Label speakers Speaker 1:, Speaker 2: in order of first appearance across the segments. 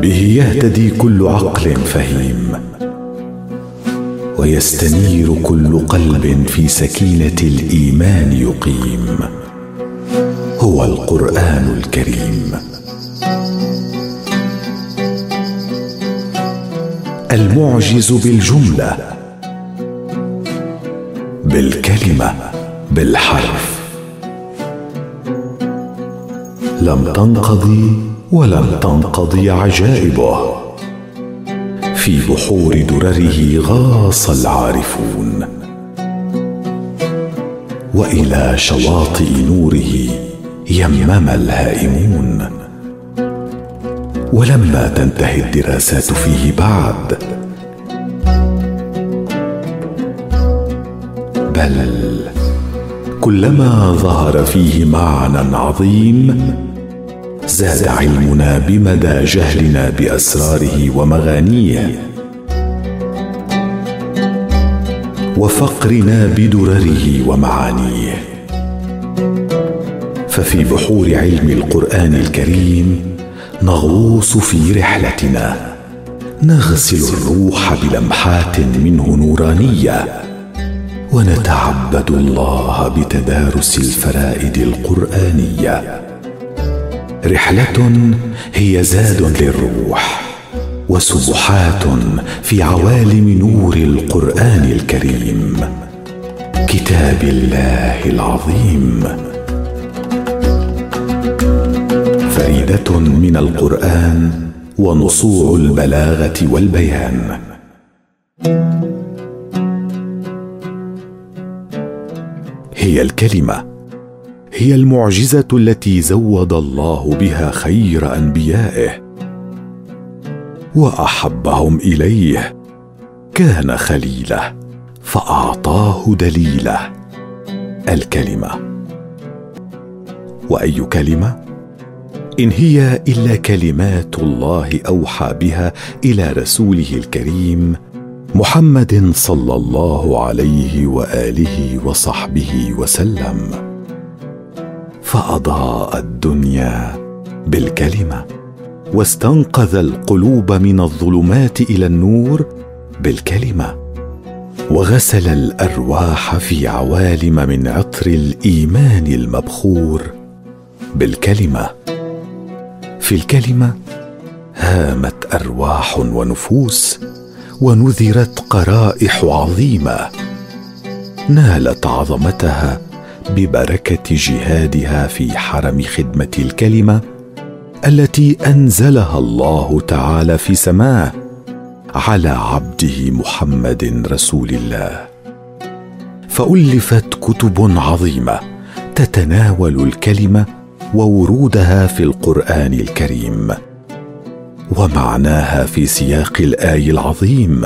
Speaker 1: به يهتدي كل عقل فهيم ويستنير كل قلب في سكينة الإيمان يقيم. هو القرآن الكريم. المعجز بالجملة بالكلمة بالحرف. لم تنقضي ولم تنقضي عجائبه. في بحور درره غاص العارفون. وإلى شواطئ نوره يمم الهائمون. ولما تنتهي الدراسات فيه بعد. بل كلما ظهر فيه معنى عظيم زاد علمنا بمدى جهلنا بأسراره ومغانيه. وفقرنا بدرره ومعانيه. ففي بحور علم القرآن الكريم نغوص في رحلتنا. نغسل الروح بلمحات منه نورانية. ونتعبد الله بتدارس الفرائد القرآنية. رحلة هي زاد للروح وسبحات في عوالم نور القرآن الكريم. كتاب الله العظيم. فريدة من القرآن ونصوع البلاغة والبيان. هي الكلمة هي المعجزة التي زود الله بها خير أنبيائه وأحبهم إليه. كان خليله فأعطاه دليله. الكلمة وأي كلمة؟ إن هي إلا كلمات الله أوحى بها إلى رسوله الكريم محمد صلى الله عليه وآله وصحبه وسلم. فأضاء الدنيا بالكلمة واستنقذ القلوب من الظلمات إلى النور بالكلمة وغسل الأرواح في عوالم من عطر الإيمان المبخور بالكلمة. في الكلمة هامت أرواح ونفوس ونذرت قرائح عظيمة نالت عظمتها ببركة جهادها في حرم خدمة الكلمة التي أنزلها الله تعالى في سماه على عبده محمد رسول الله. فألفت كتب عظيمة تتناول الكلمة وورودها في القرآن الكريم ومعناها في سياق الآي العظيم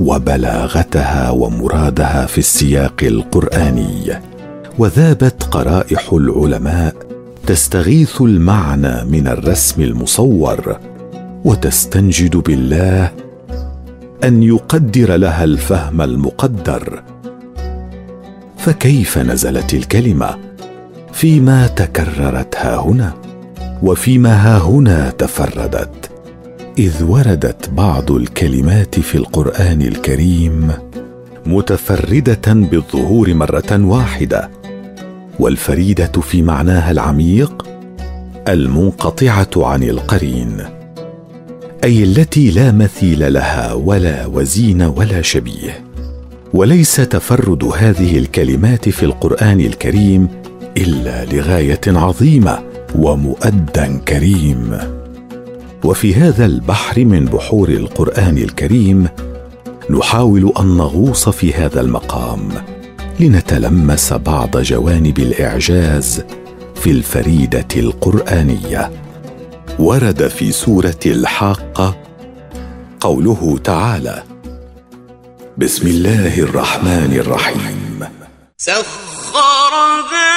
Speaker 1: وبلاغتها ومرادها في السياق القرآني. وذابت قرائح العلماء تستغيث المعنى من الرسم المصور وتستنجد بالله أن يقدر لها الفهم المقدر. فكيف نزلت الكلمة؟ فيما تكررت ها هنا وفيما ها هنا تفردت. إذ وردت بعض الكلمات في القرآن الكريم متفردة بالظهور مرة واحدة والفريدة في معناها العميق المنقطعة عن القرين أي التي لا مثيل لها ولا وزين ولا شبيه. وليس تفرد هذه الكلمات في القرآن الكريم إلا لغاية عظيمة ومؤدى كريم. وفي هذا البحر من بحور القرآن الكريم نحاول أن نغوص في هذا المقام لنتلمس بعض جوانب الإعجاز في الفريدة القرآنية. ورد في سورة الحاقه قوله تعالى بسم الله الرحمن الرحيم. سخرها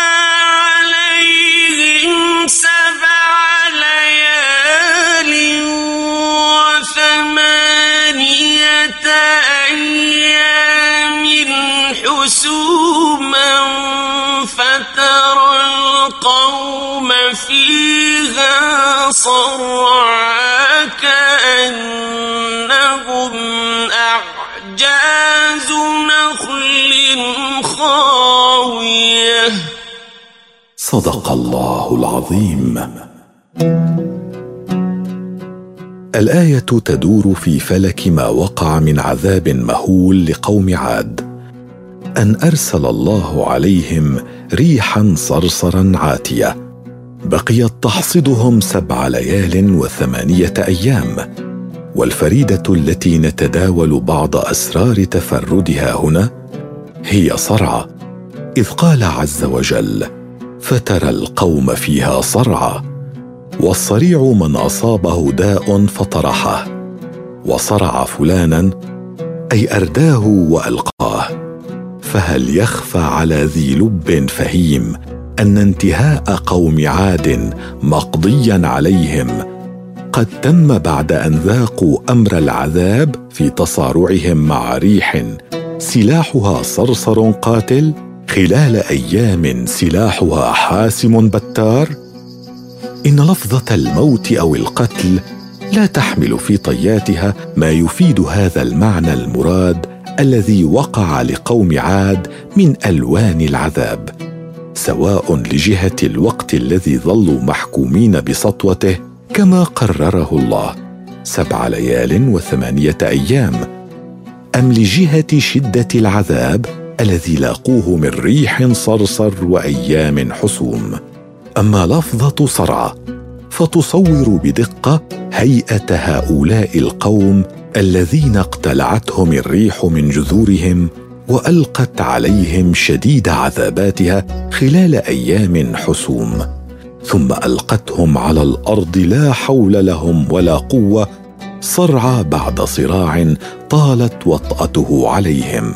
Speaker 1: حسوما فترى القوم فيها صرعا كأنهم أعجاز نخل خاوية. صدق الله العظيم. الآية تدور في فلك ما وقع من عذاب مهول لقوم عاد. أن أرسل الله عليهم ريحا صرصرا عاتية. بقيت تحصدهم سبع ليال وثمانية أيام. والفريدة التي نتداول بعض أسرار تفردها هنا هي صرعى. إذ قال عز وجل فترى القوم فيها صرعى والصريع من أصابه داء فطرحه وصرع فلانا أي أرداه وألقاه. فهل يخفى على ذي لب فهيم أن انتهاء قوم عاد مقضيا عليهم؟ قد تم بعد أن ذاقوا أمر العذاب في تصارعهم مع ريح. سلاحها صرصر قاتل خلال أيام سلاحها حاسم بتار. إن لفظة الموت أو القتل لا تحمل في طياتها ما يفيد هذا المعنى المراد الذي وقع لقوم عاد من ألوان العذاب سواء لجهة الوقت الذي ظلوا محكومين بسطوته كما قرره الله سبع ليال وثمانية أيام أم لجهة شدة العذاب الذي لاقوه من ريح صرصر وأيام حسوم؟ أما لفظة صرعى فتصور بدقة هيئة هؤلاء القوم الذين اقتلعتهم الريح من جذورهم وألقت عليهم شديد عذاباتها خلال أيام حسوم ثم ألقتهم على الأرض لا حول لهم ولا قوة صرعى بعد صراع طالت وطأته عليهم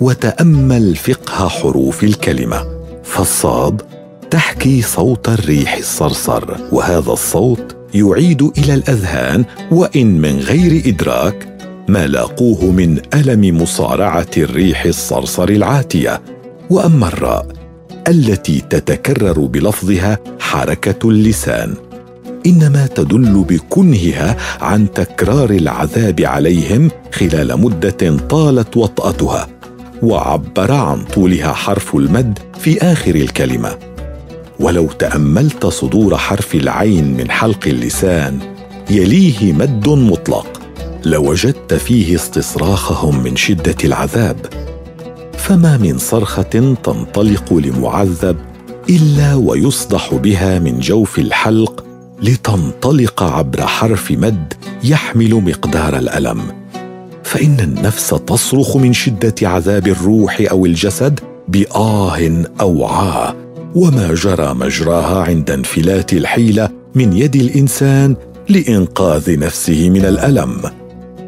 Speaker 1: وتأمل فقه حروف الكلمة فالصاد تحكي صوت الريح الصرصر وهذا الصوت يعيد إلى الأذهان وإن من غير إدراك ما لاقوه من ألم مصارعة الريح الصرصر العاتية. وأما الراء التي تتكرر بلفظها حركة اللسان إنما تدل بكنهها عن تكرار العذاب عليهم خلال مدة طالت وطأتها وعبر عن طولها حرف المد في آخر الكلمة. ولو تأملت صدور حرف العين من حلق اللسان يليه مد مطلق. لوجدت فيه استصراخهم من شدة العذاب. فما من صرخة تنطلق لمعذب إلا ويصدح بها من جوف الحلق لتنطلق عبر حرف مد يحمل مقدار الألم. فإن النفس تصرخ من شدة عذاب الروح أو الجسد بآه أو عاه وما جرى مجراها عند انفلات الحيلة من يد الإنسان لإنقاذ نفسه من الألم.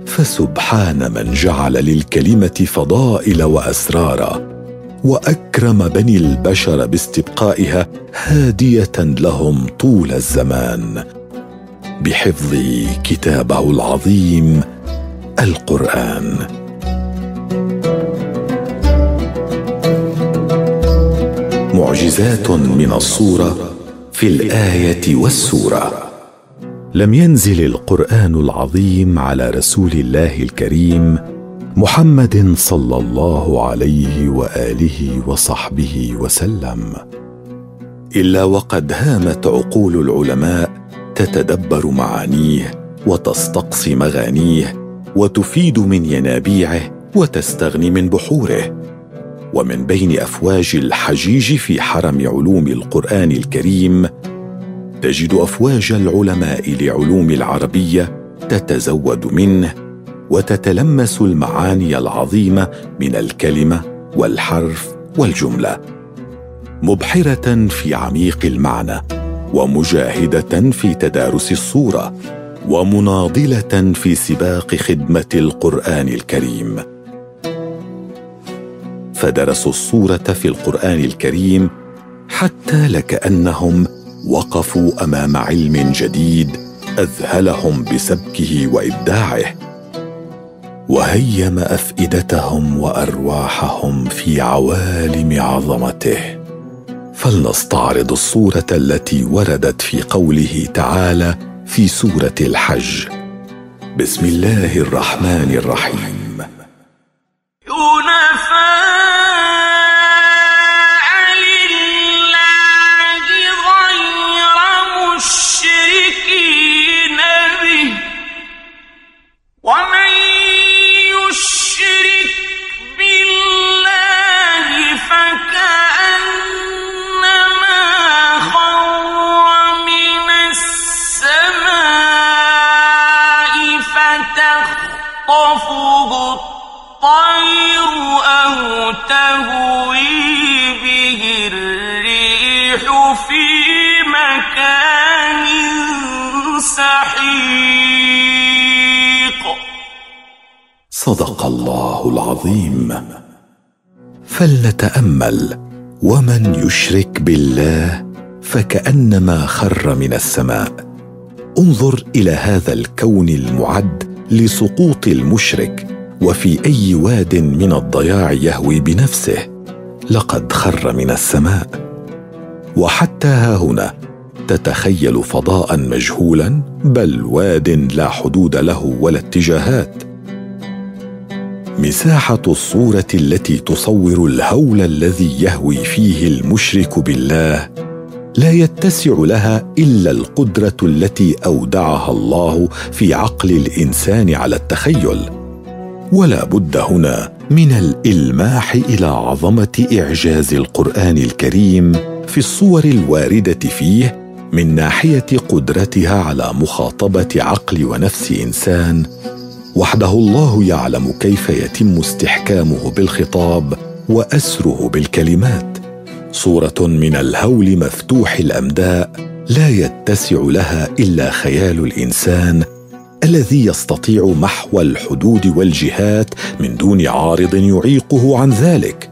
Speaker 1: فسبحان من جعل للكلمة فضائل واسرارا وأكرم بني البشر باستبقائها هادية لهم طول الزمان. بحفظ كتابه العظيم القرآن. معجزات من الصورة في الآية والسورة. لم ينزل القرآن العظيم على رسول الله الكريم محمد صلى الله عليه وآله وصحبه وسلم إلا وقد هامت عقول العلماء تتدبر معانيه وتستقصي مغانيه وتفيد من ينابيعه وتستغني من بحوره. ومن بين أفواج الحجيج في حرم علوم القرآن الكريم تجد أفواج العلماء لعلوم العربية تتزود منه وتتلمس المعاني العظيمة من الكلمة والحرف والجملة مبحرة في عميق المعنى ومجاهدة في تدارس الصورة ومناضلة في سباق خدمة القرآن الكريم. فدرسوا الصورة في القرآن الكريم حتى لكأنهم وقفوا أمام علم جديد أذهلهم بسبكه وإبداعه وهيم أفئدتهم وأرواحهم في عوالم عظمته. فلنستعرض الصورة التي وردت في قوله تعالى في سورة الحج. بسم الله الرحمن الرحيم. العظيم فلنتأمل ومن يشرك بالله فكأنما خر من السماء. انظر إلى هذا الكون المعد لسقوط المشرك وفي أي واد من الضياع يهوي بنفسه. لقد خر من السماء. وحتى ها هنا تتخيل فضاء مجهولا بل واد لا حدود له ولا اتجاهات. مساحة الصورة التي تصور الهول الذي يهوي فيه المشرك بالله لا يتسع لها إلا القدرة التي أودعها الله في عقل الإنسان على التخيل. ولا بد هنا من الإلماح إلى عظمة إعجاز القرآن الكريم في الصور الواردة فيه من ناحية قدرتها على مخاطبة عقل ونفس إنسان وحده الله يعلم كيف يتم استحكامه بالخطاب وأسره بالكلمات. صورة من الهول مفتوح الأمداء لا يتسع لها إلا خيال الإنسان الذي يستطيع محو الحدود والجهات من دون عارض يعيقه عن ذلك.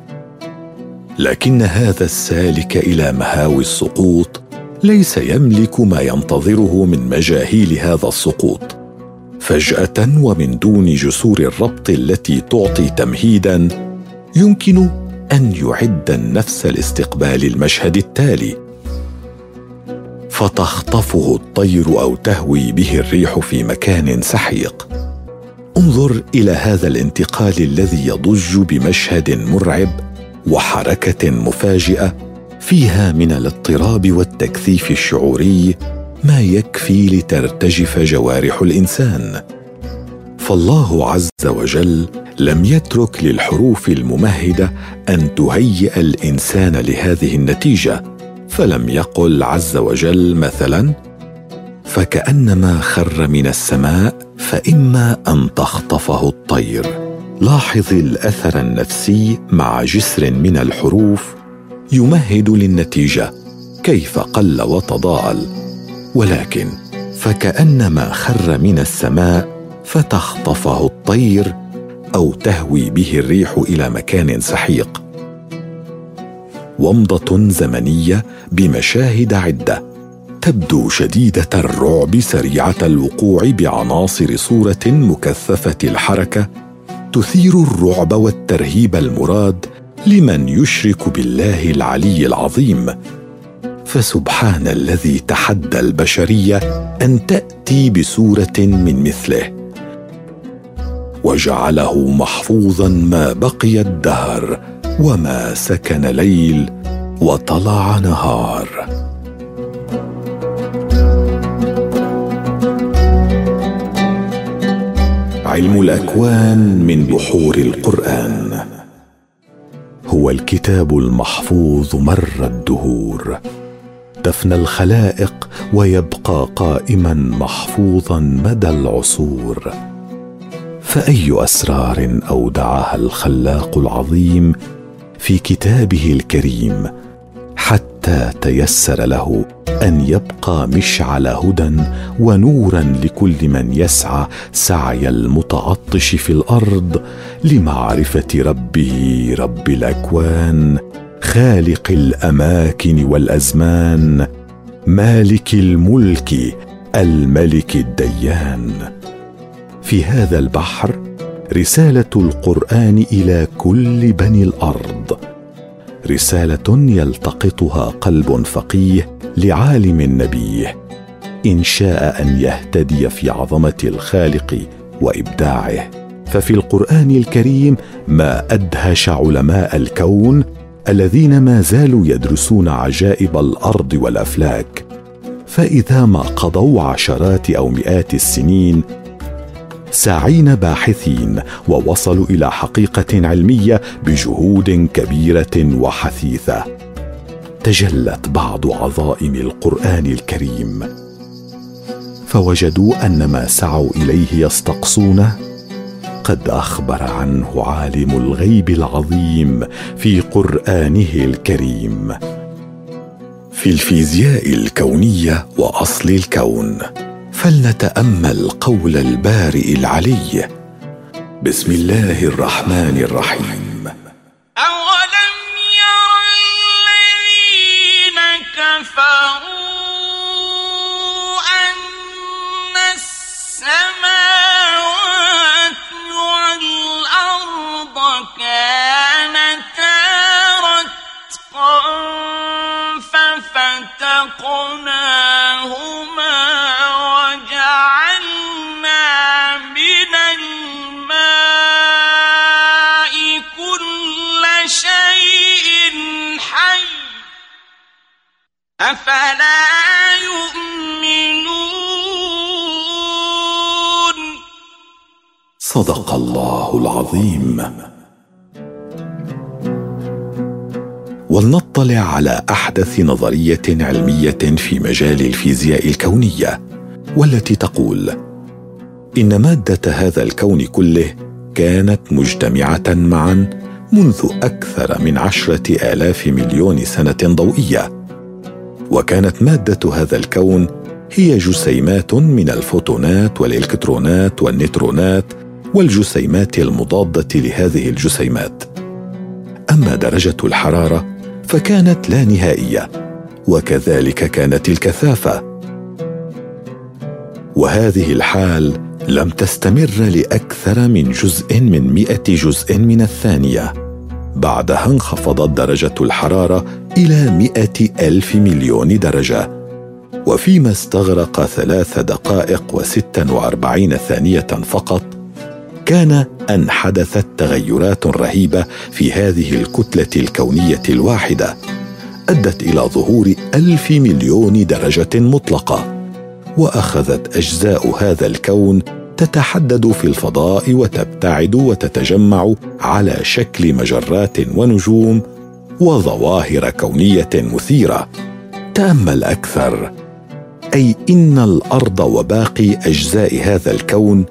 Speaker 1: لكن هذا السالك إلى مهاوي السقوط ليس يملك ما ينتظره من مجاهيل هذا السقوط. فجأة ومن دون جسور الربط التي تعطي تمهيدا يمكن أن يعد النفس لاستقبال المشهد التالي. فتخطفه الطير أو تهوي به الريح في مكان سحيق. انظر إلى هذا الانتقال الذي يضج بمشهد مرعب وحركة مفاجئة فيها من الاضطراب والتكثيف الشعوري ما يكفي لترتجف جوارح الإنسان. فالله عز وجل لم يترك للحروف الممهدة أن تهيئ الإنسان لهذه النتيجة فلم يقل عز وجل مثلا فكأنما خر من السماء فإما أن تخطفه الطير لاحظ الأثر النفسي مع جسر من الحروف يمهد للنتيجة كيف قل وتضاءل ولكن فكأنما خر من السماء فتخطفه الطير أو تهوي به الريح إلى مكان سحيق. ومضة زمنية بمشاهد عدة تبدو شديدة الرعب سريعة الوقوع بعناصر صورة مكثفة الحركة تثير الرعب والترهيب المراد لمن يشرك بالله العلي العظيم. فسبحان الذي تحدى البشرية أن تأتي بسورة من مثله. وجعله محفوظا ما بقي الدهر وما سكن ليل وطلع نهار. علم الأكوان من بحور القرآن. هو الكتاب المحفوظ مر الدهور. تفنى الخلائق ويبقى قائما محفوظا مدى العصور. فأي أسرار أودعها الخلاق العظيم في كتابه الكريم حتى تيسر له أن يبقى مشعل هدى ونورا لكل من يسعى سعي المتعطش في الأرض لمعرفة ربه رب الأكوان. خالق الأماكن والأزمان مالك الملك الملك الديان. في هذا البحر رسالة القرآن إلى كل بني الأرض. رسالة يلتقطها قلب فقيه لعالم نبيه إن شاء أن يهتدي في عظمة الخالق وإبداعه. ففي القرآن الكريم ما أدهش علماء الكون الذين ما زالوا يدرسون عجائب الأرض والأفلاك فإذا ما قضوا عشرات أو مئات السنين ساعين باحثين ووصلوا إلى حقيقة علمية بجهود كبيرة وحثيثة تجلت بعض عظائم القرآن الكريم. فوجدوا أن ما سعوا إليه يستقصونه قد أخبر عنه عالم الغيب العظيم في قرآنه الكريم. في الفيزياء الكونية وأصل الكون فلنتأمل قول البارئ العلي. بسم الله الرحمن الرحيم. الله العظيم. ولنطلع على أحدث نظرية علمية في مجال الفيزياء الكونية والتي تقول إن مادة هذا الكون كله كانت مجتمعة معا منذ أكثر من عشرة آلاف مليون سنة ضوئية. وكانت مادة هذا الكون هي جسيمات من الفوتونات والإلكترونات والنيترونات والجسيمات المضادة لهذه الجسيمات. أما درجة الحرارة فكانت لا نهائية وكذلك كانت الكثافة. وهذه الحال لم تستمر لأكثر من جزء من مئة جزء من الثانية. بعدها انخفضت درجة الحرارة إلى مئة ألف مليون درجة. وفيما استغرق ثلاث دقائق وستا وأربعين ثانية فقط كان أن حدثت تغيرات رهيبة في هذه الكتلة الكونية الواحدة أدت إلى ظهور ألف مليون درجة مطلقة وأخذت أجزاء هذا الكون تتحدد في الفضاء وتبتعد وتتجمع على شكل مجرات ونجوم وظواهر كونية مثيرة. تأمل أكثر أي إن الأرض وباقي أجزاء هذا الكون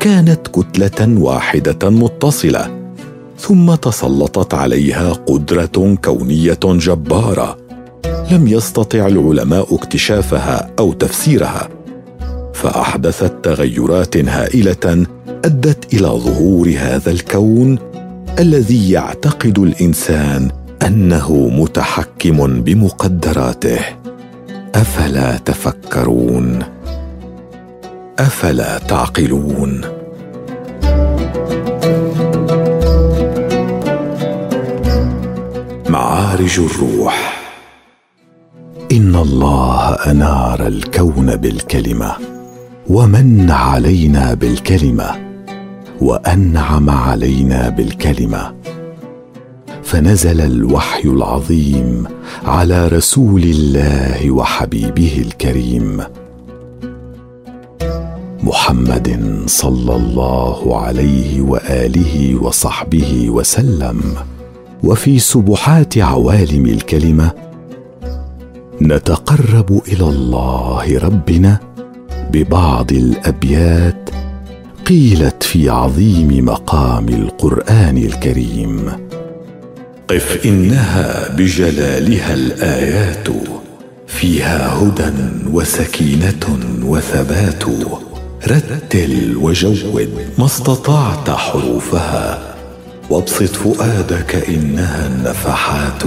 Speaker 1: كانت كتلة واحدة متصلة ثم تسلطت عليها قدرة كونية جبارة. لم يستطع العلماء اكتشافها أو تفسيرها. فاحدثت تغيرات هائلة أدت إلى ظهور هذا الكون الذي يعتقد الإنسان أنه متحكم بمقدراته. أفلا تفكرون؟ أفلا تعقلون؟ معارج الروح. إن الله أنار الكون بالكلمة ومن علينا بالكلمة وأنعم علينا بالكلمة. فنزل الوحي العظيم على رسول الله وحبيبه الكريم. محمد صلى الله عليه وآله وصحبه وسلم. وفي سبحات عوالم الكلمة نتقرب إلى الله ربنا ببعض الأبيات قيلت في عظيم مقام القرآن الكريم. قف إنها بجلالها الآيات فيها هدى وسكينة وثبات. رتل وجود ما استطعت حروفها وابسط فؤادك إنها النفحات.